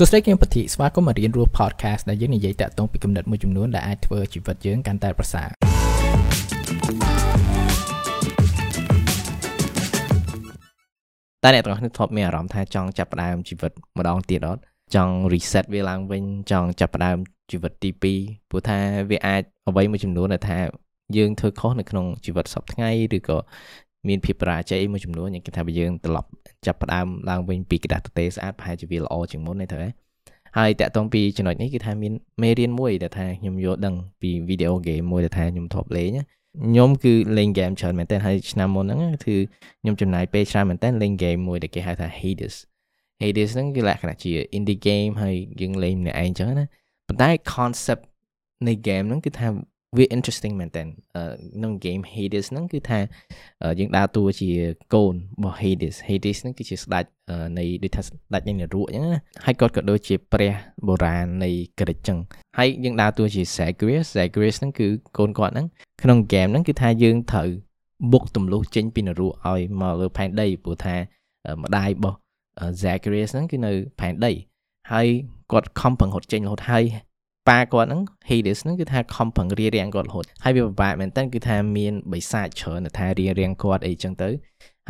សួស្តីគឹមពធីស្វាគមន៍មករៀនរស់ podcast ដែលយើងនិយាយតាក់ទងពីគំនិតមួយចំនួនដែលអាចធ្វើជីវិតយើងកាន់តែប្រសើរតើអ្នកទាំងអស់គ្នាធ្លាប់មានអារម្មណ៍ថាចង់ចាប់ផ្ដើមជីវិតម្ដងទៀតអត់ចង់ reset វាឡើងវិញចង់ចាប់ផ្ដើមជីវិតទី2ព្រោះថាវាអាចអ្វីមួយចំនួនដែលថាយើងធ្វើខុសនៅក្នុងជីវិតសពថ្ងៃឬក៏ មានភាពបរាជ័យមួយចំនួនយ៉ាងគេថាបើយើងត្រឡប់ចាប់ផ្ដើមឡើងវិញពីក្រដាស់ទទេស្អាតប្រហែលជាវាល្អជាងមុនទេទៅហើយហើយតាក់ទងពីចំណុចនេះគឺថាមានមេរៀនមួយដែលថាខ្ញុំយល់ដឹងពីវីដេអូហ្គេមមួយដែលថាខ្ញុំធ្លាប់លេងខ្ញុំគឺលេងហ្គេមច្រើនមែនទែនហើយឆ្នាំមុនហ្នឹងគឺខ្ញុំចំណាយពេលច្រើនមែនទែនលេងហ្គេមមួយដែលគេហៅថា Hades Hades ហ្នឹងគឺលក្ខណៈជា indie game ហើយយើងលេងម្នាក់ឯងចឹងណាប៉ុន្តែ concept នៃ game ហ្នឹងគឺថា វា interesting មែនតើក្នុង game Hades ហ្នឹងគឺថាយើងដើរតួជាកូនរបស់ Hades Hades ហ្នឹងគឺជាស្ដេចនៃដូចថាស្ដេចនៃនរកអញ្ចឹងណាហើយគាត់ក៏ដូចជាព្រះបុរាណនៃក្រិចអញ្ចឹងហើយយើងដើរតួជា Zagreus Zagreus ហ្នឹងគឺកូនគាត់ហ្នឹងក្នុង game ហ្នឹងគឺថាយើងត្រូវបុកទម្លុះចេញពីនរកឲ្យមកលើផែនដីព្រោះថាម្ដាយរបស់ Zagreus ហ្នឹងគឺនៅផែនដីហើយគាត់ខំប្រឹងរត់ចេញរហូតហើយ ប៉ាគាត់ហ្នឹង Hades ហ្នឹងគឺថាខំប្រឹងរៀបរៀងគាត់រហូតហើយវាពិបាកមែនតើគឺថាមានបិសាចច្រើនថារៀបរៀងគាត់អីចឹងទៅ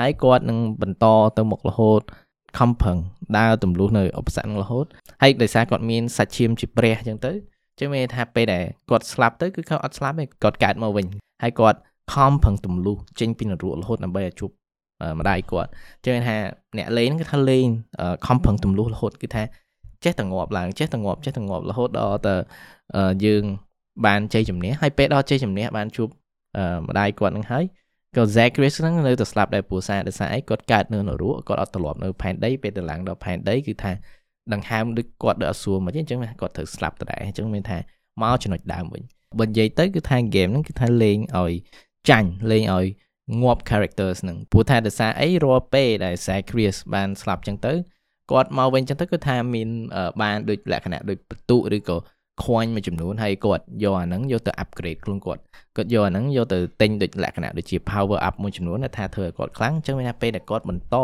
ហើយគាត់នឹងបន្តទៅមុខរហូតខំប្រឹងដើរទម្លុះនៅឧបសគ្គនឹងរហូតហើយដោយសារគាត់មានសាច់ឈាមជាព្រះចឹងទៅចឹងមានថាពេលដែលគាត់ស្លាប់ទៅគឺគាត់អត់ស្លាប់ទេគាត់កើតមកវិញហើយគាត់ខំប្រឹងទម្លុះចេញពីនរករហូតដើម្បីឲ្យជួបម្ដាយគាត់ចឹងមានថាអ្នកលេងគឺថាលេងខំប្រឹងទម្លុះរហូតគឺថា ចេះតែងាប់ឡើងចេះតែងាប់ចេះតែងាប់រហូតដល់ទៅយើងបានជ័យជំនះហើយពេលដល់ជ័យជំនះបានជួបម្ដាយគាត់នឹងហើយក៏ Zachary ហ្នឹងនៅតែស្លាប់ដែរព្រោះសារដោយសារអីគាត់កើតនៅនរកគាត់អត់ត្រឡប់នៅផែនដីពេលទៅឡើងដល់ផែនដីគឺថាដង្ហើមដូចគាត់ដល់អសួរមកអញ្ចឹងគាត់ត្រូវស្លាប់ដដែលអញ្ចឹងមានថាមកចំណុចដើមវិញបើនិយាយទៅគឺថា game ហ្នឹងគឺថាលេងឲ្យចាញ់លេងឲ្យងាប់ characters ហ្នឹងព្រោះថាដោយសារអីរាល់ពេលដែល Zachary បានស្លាប់អញ្ចឹងទៅ គាត់មកវិញចឹងទៅគឺថាមានបានដូចលក្ខណៈដូចបន្ទុឬក៏ខ្វាញ់មួយចំនួនហើយគាត់យកអាហ្នឹងយកទៅ upgrade ខ្លួនគាត់គាត់យកអាហ្នឹងយកទៅទិញដូចលក្ខណៈដូចជា power up មួយចំនួនថាធ្វើឲ្យគាត់ខ្លាំងអញ្ចឹងមានថាពេលដែលគាត់បន្ត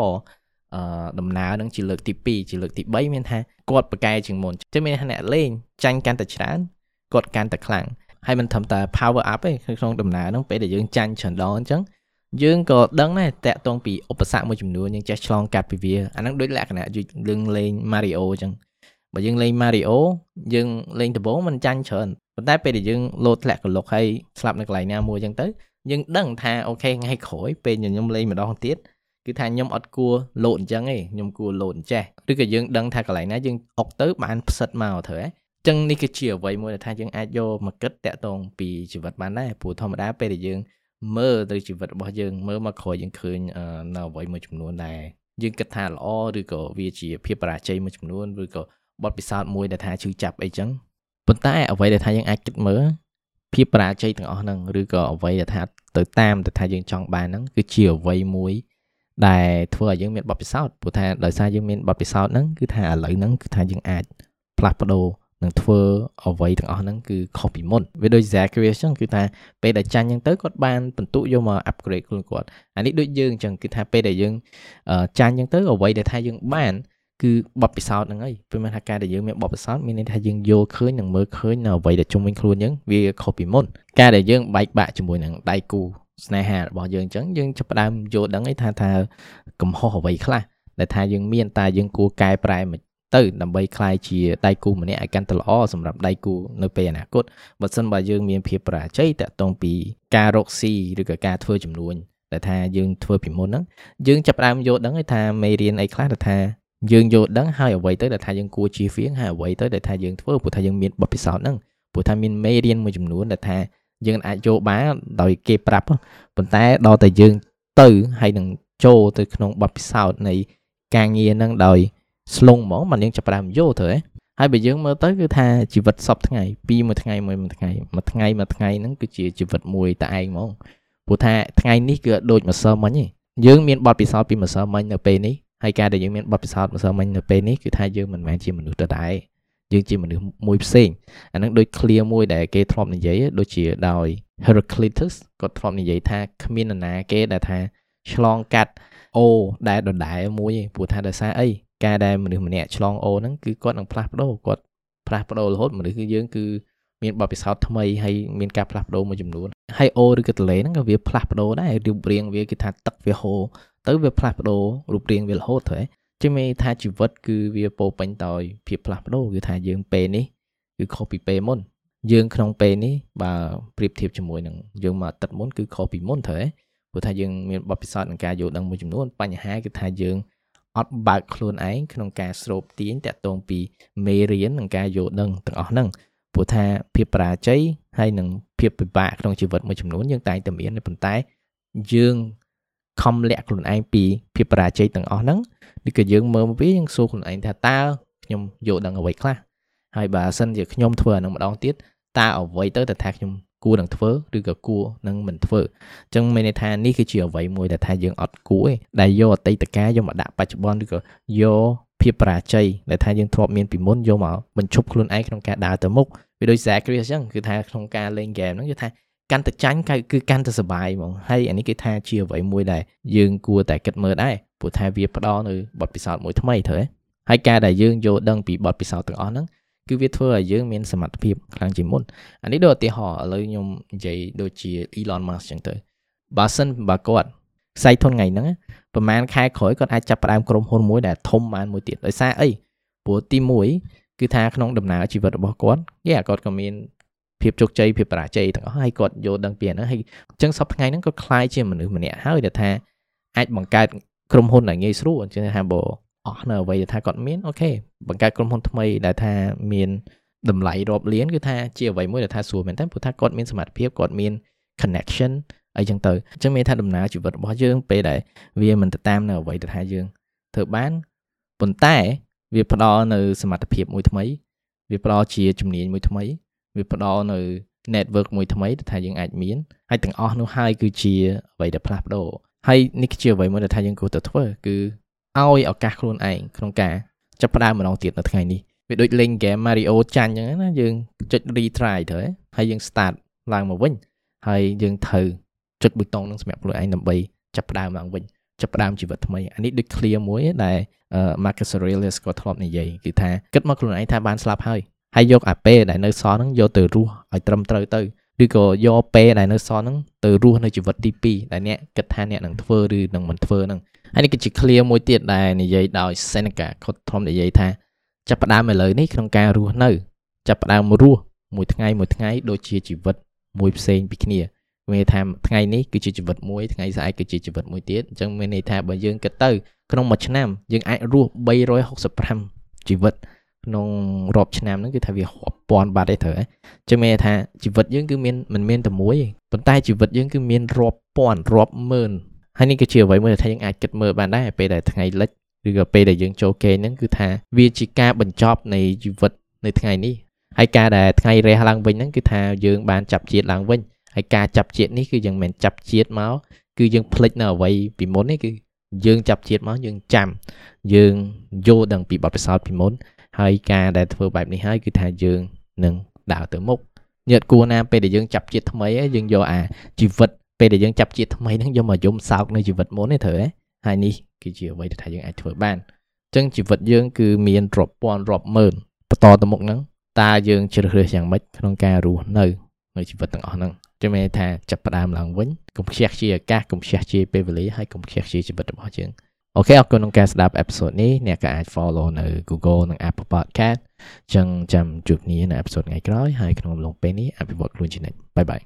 អឺដំណើរហ្នឹងជាលើកទី2ជាលើកទី3មានថាគាត់ប្រកែជាងមុនអញ្ចឹងមានថាអ្នកលេងចាញ់កាន់តែច្រើនគាត់កាន់តែខ្លាំងហើយមិនត្រឹមតែ power up ទេក្នុងដំណើរហ្នឹងពេលដែលយើងចាញ់ច្រើនដងអញ្ចឹង យើងក៏ដឹងដែរតាក់ទងពីឧបសគ្គមួយចំនួនយើងចេះឆ្លងកាត់ពីវាអាហ្នឹងដូចលក្ខណៈយើងលេង Mario អញ្ចឹងបើយើងលេង Mario យើងលេងដំបូងមិនចាញ់ច្រើនប៉ុន្តែពេលដែលយើងលោតធ្លាក់កលុកហើយស្លាប់នៅកន្លែងណាមួយអញ្ចឹងទៅយើងដឹងថាអូខេថ្ងៃក្រោយពេលខ្ញុំលេងម្ដងទៀតគឺថាខ្ញុំអត់គួរលោតអញ្ចឹងទេខ្ញុំគួរលោតអញ្ចេះឬក៏យើងដឹងថាកន្លែងណាយើងអុកទៅបានផ្សិតមកត្រូវហ៎ចឹងនេះគឺជាអ្វីមួយដែលថាយើងអាចយកមកគិតតាក់ទងពីជីវិតបានដែរព្រោះធម្មតាពេលដែលយើង មើលទៅជីវិតរបស់យើងមើលមកក្រោយយើងឃើញនៅអ្វីមួយចំនួនដែរយើងគិតថាល្អឬក៏វាជាភាពបរាជ័យមួយចំនួនឬក៏បទពិសោធន៍មួយដែលថាជឿចាប់អីចឹងប៉ុន្តែអ្វីដែលថាយើងអាចគិតមើលភាពបរាជ័យទាំងអស់ហ្នឹងឬក៏អ្វីដែលថាទៅតាមដែលថាយើងចង់បានហ្នឹងគឺជាអ្វីមួយដែលធ្វើឲ្យយើងមានបទពិសោធន៍ព្រោះថាដោយសារយើងមានបទពិសោធន៍ហ្នឹងគឺថាឥឡូវហ្នឹងគឺថាយើងអាចផ្លាស់ប្ដូរ នឹងធ្វើអ្វីទាំងអស់ហ្នឹងគឺខុសពីមុនវាដូច Zacharias ចឹងគឺថាពេលដែលចាញ់ចឹងទៅគាត់បានបន្ទុកយកមក upgrade ខ្លួនគាត់អានេះដូចយើងចឹងគឺថាពេលដែលយើងចាញ់ចឹងទៅអ្វីដែលថាយើងបានគឺបបពិសោធន៍ហ្នឹងហើយព្រោះមានថាការដែលយើងមានបបពិសោធន៍មានន័យថាយើងយល់ឃើញនិងមើលឃើញនៅអ្វីដែលជុំវិញខ្លួនយើងវាខុសពីមុនការដែលយើងបែកបាក់ជាមួយនឹងដៃគូស្នេហារបស់យើងអញ្ចឹងយើងចាប់ផ្ដើមយល់ដឹងឯថាថាកំហុសអ្វីខ្លះដែលថាយើងមានតើយើងគួរកែប្រែមិន ទៅដើម្បីคลายជាដៃគូម្នាក់ឲ្យកាន់តែល្អសម្រាប់ដៃគូនៅពេលអនាគតបើសិនបើយើងមានភាពប្រាជ័យតាក់ទងពីការរកស៊ីឬក៏ការធ្វើចំនួនដែលថាយើងធ្វើពីមុនហ្នឹងយើងចាប់ផ្ដើមយល់ដឹងថាមេរៀនអីខ្លះដែលថាយើងយល់ដឹងហើយអ្វីទៅដែលថាយើងគួរជៀសវាងហើយអ្វីទៅដែលថាយើងធ្វើព្រោះថាយើងមានបទពិសោធន៍ហ្នឹងព្រោះថាមានមេរៀនមួយចំនួនដែលថាយើងអាចយកបានដោយគេប្រាប់ប៉ុន្តែដល់តែយើងទៅហើយនឹងចូលទៅក្នុងបទពិសោធន៍នៃការងារហ្នឹងដោយ ស្លងហ្មងមិនយើងចាប់ផ្ដើមយកទៅហ៎ហើយបើយើងមើលទៅគឺថាជីវិតសពថ្ងៃពីមួយថ្ងៃមួយមួយថ្ងៃមួយថ្ងៃមួយថ្ងៃហ្នឹងគឺជាជីវិតមួយតែឯងហ្មងព្រោះថាថ្ងៃនេះគឺដូចម្សិលមិញទេយើងមានបទពិសោធន៍ពីម្សិលមិញនៅពេលនេះហើយការដែលយើងមានបទពិសោធន៍ម្សិលមិញនៅពេលនេះគឺថាយើងមិនមែនជាមនុស្សដដែលយើងជាមនុស្សមួយផ្សេងអាហ្នឹងដូច clear មួយដែលគេធ្លាប់និយាយដូចជាដោយ Heraclitus គាត់ធ្លាប់និយាយថាគ្មាននរណាគេដែលថាឆ្លងកាត់អូដែលដដែលមួយឯងព្រោះថាដោយសារអី កការដែលមនុស្សម្នាក់ឆ្លងអូហ្នឹងគឺគាត់នឹងផ្លាស់ប្ដូរគាត់ផ្លាស់ប្ដូររហូតមនុស្សគឺយើងគឺមានបទពិសោធន៍ថ្មីហើយមានការផ្លាស់ប្ដូរមួយចំនួនហើយអូឬក៏ទលេហ្នឹងក៏វាផ្លាស់ប្ដូរដែររូបរាងវាគឺថាទឹកវាហូរទៅវាផ្លាស់ប្ដូររូបរាងវារហូតទៅជាមេថាជីវិតគឺវាពោពេញដោយភាពផ្លាស់ប្ដូរគឺថាយើងពេលនេះគឺខុសពីពេលមុនយើងក្នុងពេលនេះបើប្រៀបធៀបជាមួយនឹងយើងមកអាទិត្យមុនគឺខុសពីមុនទៅព្រោះថាយើងមានបទពិសោធន៍ក្នុងការយល់ដឹងមួយចំនួនបញ្ហាគឺថាយើង អត់បើកខ្លួនឯងក្នុងការស្រូបទាញតាក់ទងពីមេរៀននិងការយល់ដឹងទាំងអស់ហ្នឹងព្រោះថាភាពបរាជ័យហើយនិងភាពពិបាកក្នុងជីវិតមួយចំនួនយើងតែងតែមានប៉ុន្តែយើងខំលាក់ខ្លួនឯងពីភាពបរាជ័យទាំងអស់ហ្នឹងឬក៏យើងមើលមកវាយើងសួរខ្លួនឯងថាតើខ្ញុំយល់ដឹងអ្វីខ្លះហើយបើសិនជាខ្ញុំធ្វើអានឹងម្ដងទៀតតើអ្វីទៅដែលថាខ្ញុំ គួរនឹងធ្វើឬក៏គួរនឹងមិនធ្វើអញ្ចឹងមានន័យថានេះគឺជាអ្វីមួយដែលថាយើងអត់គួរទេដែលយកអតីតកាលយកមកដាក់បច្ចុប្បន្នឬក៏យកភាពបរាជ័យដែលថាយើងធ្លាប់មានពីមុនយកមកបញ្ឈប់ខ្លួនឯងក្នុងការដើរទៅមុខវាដូច Zachary អញ្ចឹងគឺថាក្នុងការលេងហ្គេមហ្នឹងគឺថាកាន់តែចាញ់គឺកាន់តែសុបាយហ្មងហើយអានេះគឺថាជាអ្វីមួយដែលយើងគួរតែគិតមើលដែរព្រោះថាវាផ្ដល់នៅបទពិសោធន៍មួយថ្មីទៅហើយការដែលយើងយល់ដឹងពីបទពិសោធន៍ទាំងអស់ហ្នឹង គឺវាធ្វើឲ្យយើងមានសមត្ថភាពខ្លាំងជាងមុនអានេះដូចឧទាហរណ៍ឥឡូវខ្ញុំនិយាយដូចជា Elon Musk ចឹងទៅបើសិនបើគាត់ខ្សែធនថ្ងៃហ្នឹងប្រហែលខែក្រោយគាត់អាចចាប់ផ្ដើមក្រុមហ៊ុនមួយដែលធំបានមួយទៀតដោយសារអីព្រោះទី1គឺថាក្នុងដំណើរជីវិតរបស់គាត់យេគាត់ក៏មានភាពជោគជ័យភាពបរាជ័យទាំងអស់ហើយគាត់យល់ដឹងពីអាហ្នឹងហើយអញ្ចឹងសប្តាហ៍ថ្ងៃហ្នឹងគាត់คล้ายជាមនុស្សម្នាក់ហើយដែលថាអាចបង្កើតក្រុមហ៊ុនដែលងាយស្រួលអញ្ចឹងថាបើ អស់នៅអ្វីដែលថាគាត់មានអូខេបង្កើតក្រុមហ៊ុនថ្មីដែលថាមានតម្លៃរាប់លានគឺថាជាអ្វីមួយដែលថាស្រួលមែនតើព្រោះថាគាត់មានសមត្ថភាពគាត់មាន connection អីចឹងទៅអញ្ចឹងមានថាដំណើរជីវិតរបស់យើងពេលដែលវាមិនទៅតាមនៅអ្វីដែលថាយើងធ្វើបានប៉ុន្តែវាផ្ដល់នៅសមត្ថភាពមួយថ្មី វាផ្ដល់ជាជំនាញមួយថ្មី វាផ្ដល់នៅ network មួយថ្មីដែលថាយើងអាចមានហើយទាំងអស់នោះហើយគឺជាអ្វីដែលផ្លាស់ប្ដូរហើយនេះគឺជាអ្វីមួយដែលថាយើងគួរតែធ្វើគឺ ឲ្យឱកាសខ្លួនឯងក្នុងការចាប់ផ្ដើមម្ដងទៀតនៅថ្ងៃនេះវាដូចលេងហ្គេម Mario ចាញ់អញ្ចឹងណាយើងចុច retry ទៅហើយយើង start ឡើងមកវិញហើយយើងត្រូវចុចប៊ូតុងនឹងសម្រាប់ខ្លួនឯងដើម្បីចាប់ផ្ដើមឡើងវិញចាប់ផ្ដើមជីវិតថ្មីអានេះដូច clear មួយដែល Marcus Aurelius ក៏ធ្លាប់និយាយគឺថាគិតមកខ្លួនឯងថាបានស្លាប់ហើយហើយយកអាពេលដែលនៅសល់ហ្នឹងយកទៅរស់ឲ្យត្រឹមត្រូវទៅឬក៏យកពេលដែលនៅសល់ហ្នឹងទៅរស់នៅជីវិតទី2ដែលអ្នកគិតថាអ្នកនឹងធ្វើឬនឹងមិនធ្វើហ្នឹង ហើយនេះគឺជា clear មួយទៀតដែលនិយាយដោយ Seneca គាត់ធំនិយាយថាចាប់ផ្ដើមឥឡូវនេះក្នុងការរស់នៅចាប់ផ្ដើមរស់មួយថ្ងៃមួយថ្ងៃដូចជាជីវិតមួយផ្សេងពីគ្នាមានថាថ្ងៃនេះគឺជាជីវិតមួយថ្ងៃស្អែកគឺជាជីវិតមួយទៀតអញ្ចឹងមានន័យថាបើយើងគិតទៅក្នុងមួយឆ្នាំយើងអាចរស់365ជីវិតក្នុងរាប់ឆ្នាំហ្នឹងគឺថាវារាប់ពាន់បាត់ទេត្រូវហ៎អញ្ចឹងមានថាជីវិតយើងគឺមានមិនមានតែមួយទេប៉ុន្តែជីវិតយើងគឺមានរាប់ពាន់រាប់ម៉ឺន ហើយនេះគឺជាអ្វីមួយដែលថាយើងអាចគិតមើលបានដែរពេលដែលថ្ងៃលិចឬក៏ពេលដែលយើងចូលគេហ្នឹងគឺថាវាជាការបញ្ចប់នៃជីវិតនៅថ្ងៃនេះហើយការដែលថ្ងៃរះឡើងវិញហ្នឹងគឺថាយើងបានចាប់ជាតិឡើងវិញហើយការចាប់ជាតិនេះគឺយើងមិនចាប់ជាតិមកគឺយើងភ្លេចនៅអ្វីពីមុននេះគឺយើងចាប់ជាតិមកយើងចាំយើងយល់ដឹងពីបទពិសោធន៍ពីមុនហើយការដែលធ្វើបែបនេះហើយគឺថាយើងនឹងដើរទៅមុខញាតិគួរណាពេលដែលយើងចាប់ជាតិថ្មីយើងយកអាជីវិត ពេលដែលយើងចាប់ជាតិថ្មីហ្នឹងយកមកយំសោកនៅជីវិតមុនទេត្រូវហ៎ហើយនេះគឺជាអ្វីដែលថាយើងអាចធ្វើបានអញ្ចឹងជីវិតយើងគឺមានរាប់ពាន់រាប់ម៉ឺនបន្តទៅមុខហ្នឹងតើយើងជ្រើសរើសយ៉ាងម៉េចក្នុងការរស់នៅនៅជីវិតទាំងអស់ហ្នឹងចាំមែនថាចាប់ផ្ដើមឡើងវិញកុំខ្ជះខ្ជាយឱកាសកុំខ្ជះខ្ជាយពេលវេលាហើយកុំខ្ជះខ្ជាយជីវិតរបស់យើង okay អរគុណក្នុងការស្ដាប់ episode នេះអ្នកក៏អាច follow នៅ Google និង Apple Podcast ចឹងចាំជួបគ្នានៅ episode ថ្ងៃក្រោយហើយក្នុងអំឡុងពេលនេះអភិវឌ្ឍខ្លួនជានិច្ច bye bye